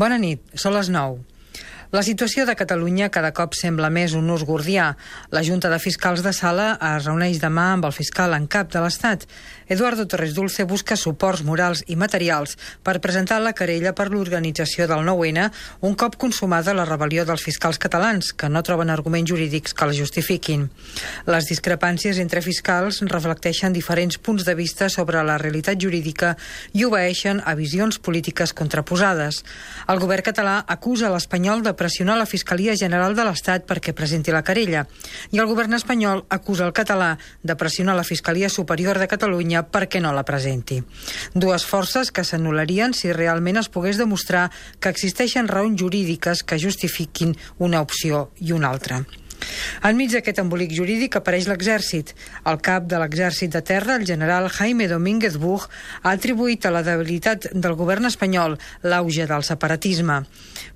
Bona nit, són les 9. La situació de Catalunya cada cop sembla més un ús gordià. La Junta de Fiscals de Sala es reuneix demà amb el fiscal en cap de l'Estat. Eduardo Torres Dulce busca suports morals i materials per presentar la querella per l'organització del 9-N un cop consumada la rebel·lió dels fiscals catalans, que no troben arguments jurídics que la justifiquin. Les discrepàncies entre fiscals reflecteixen diferents punts de vista sobre la realitat jurídica i obeeixen a visions polítiques contraposades. El govern català acusa l'espanyol de pressionar la Fiscalia General de l'Estat perquè presenti la querella i el govern espanyol acusa el català de pressionar la Fiscalia Superior de Catalunya perquè no la presenti. Dues forces que s'anul·larien si realment es pogués demostrar que existeixen raons jurídiques que justifiquin una opció i una altra. Enmig d'aquest embolic jurídic apareix l'exèrcit. El cap de l'exèrcit de terra, el general Jaime Domínguez Buch, ha atribuït a la debilitat del govern espanyol l'auge del separatisme.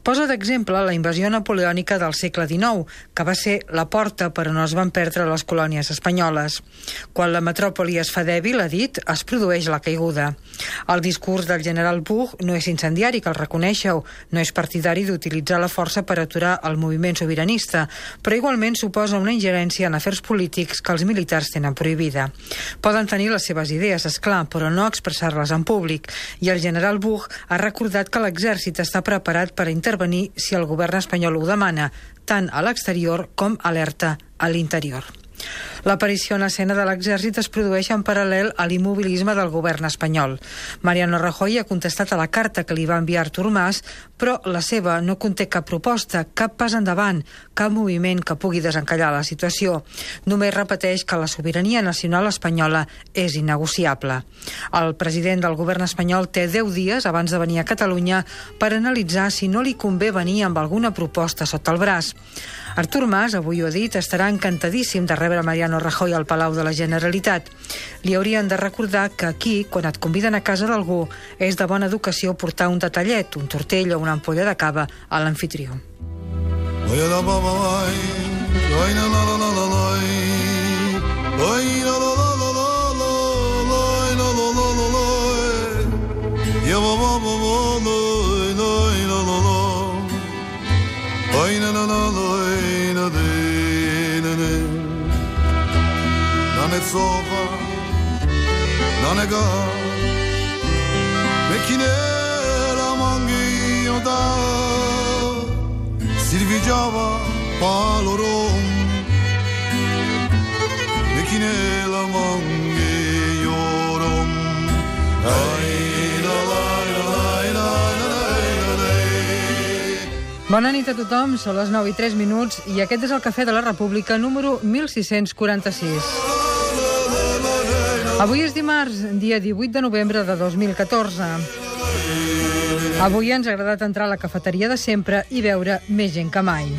Posa d'exemple la invasió napoleònica del segle XIX, que va ser la porta per on es van perdre les colònies espanyoles. Quan la metròpoli es fa dèbil, ha dit, es produeix la caiguda. El discurs del general Buch no és incendiari, que el reconeixeu, no és partidari d'utilitzar la força per aturar el moviment sobiranista, però igual actualment suposa una ingerència en afers polítics que els militars tenen prohibida. Poden tenir les seves idees, és clar, però no expressar-les en públic, i el general Buch ha recordat que l'exèrcit està preparat per intervenir si el govern espanyol ho demana, tant a l'exterior com alerta a l'interior. L'aparició en escena de l'exèrcit es produeix en paral·lel a l'immobilisme del govern espanyol. Mariano Rajoy ha contestat a la carta que li va enviar Artur Mas, però la seva no conté cap proposta, cap pas endavant, cap moviment que pugui desencallar la situació. Només repeteix que la sobirania nacional espanyola és innegociable. El president del govern espanyol té 10 dies abans de venir a Catalunya per analitzar si no li convé venir amb alguna proposta sota el braç. Artur Mas, avui ho ha dit, estarà encantadíssim de rebre Mariano Rajoy al Palau de la Generalitat. Li haurien de recordar que aquí, quan et conviden a casa d'algú, és de bona educació portar un detallet, un tortell o una ampolla de cava a l'anfitrió. Oy na na na sova non è go Mekine la נצובה, ננגה, בכנר המנגי ידע, סילבי ג'אווה, פעל אורו Bona nit a tothom, són les 9 i 3 minuts i aquest és el Cafè de la República número 1646. Avui és dimarts, dia 18 de novembre de 2014. Avui ens ha agradat entrar a la cafeteria de sempre i veure més gent que mai.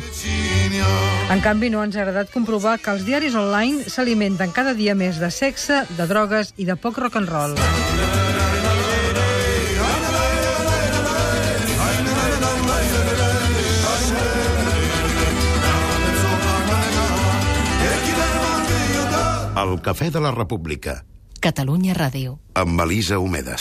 En canvi, no ens ha agradat comprovar que els diaris online s'alimenten cada dia més de sexe, de drogues i de poc rock and roll. El Cafè de la República Catalunya Ràdio. Amb Elisa Homedes.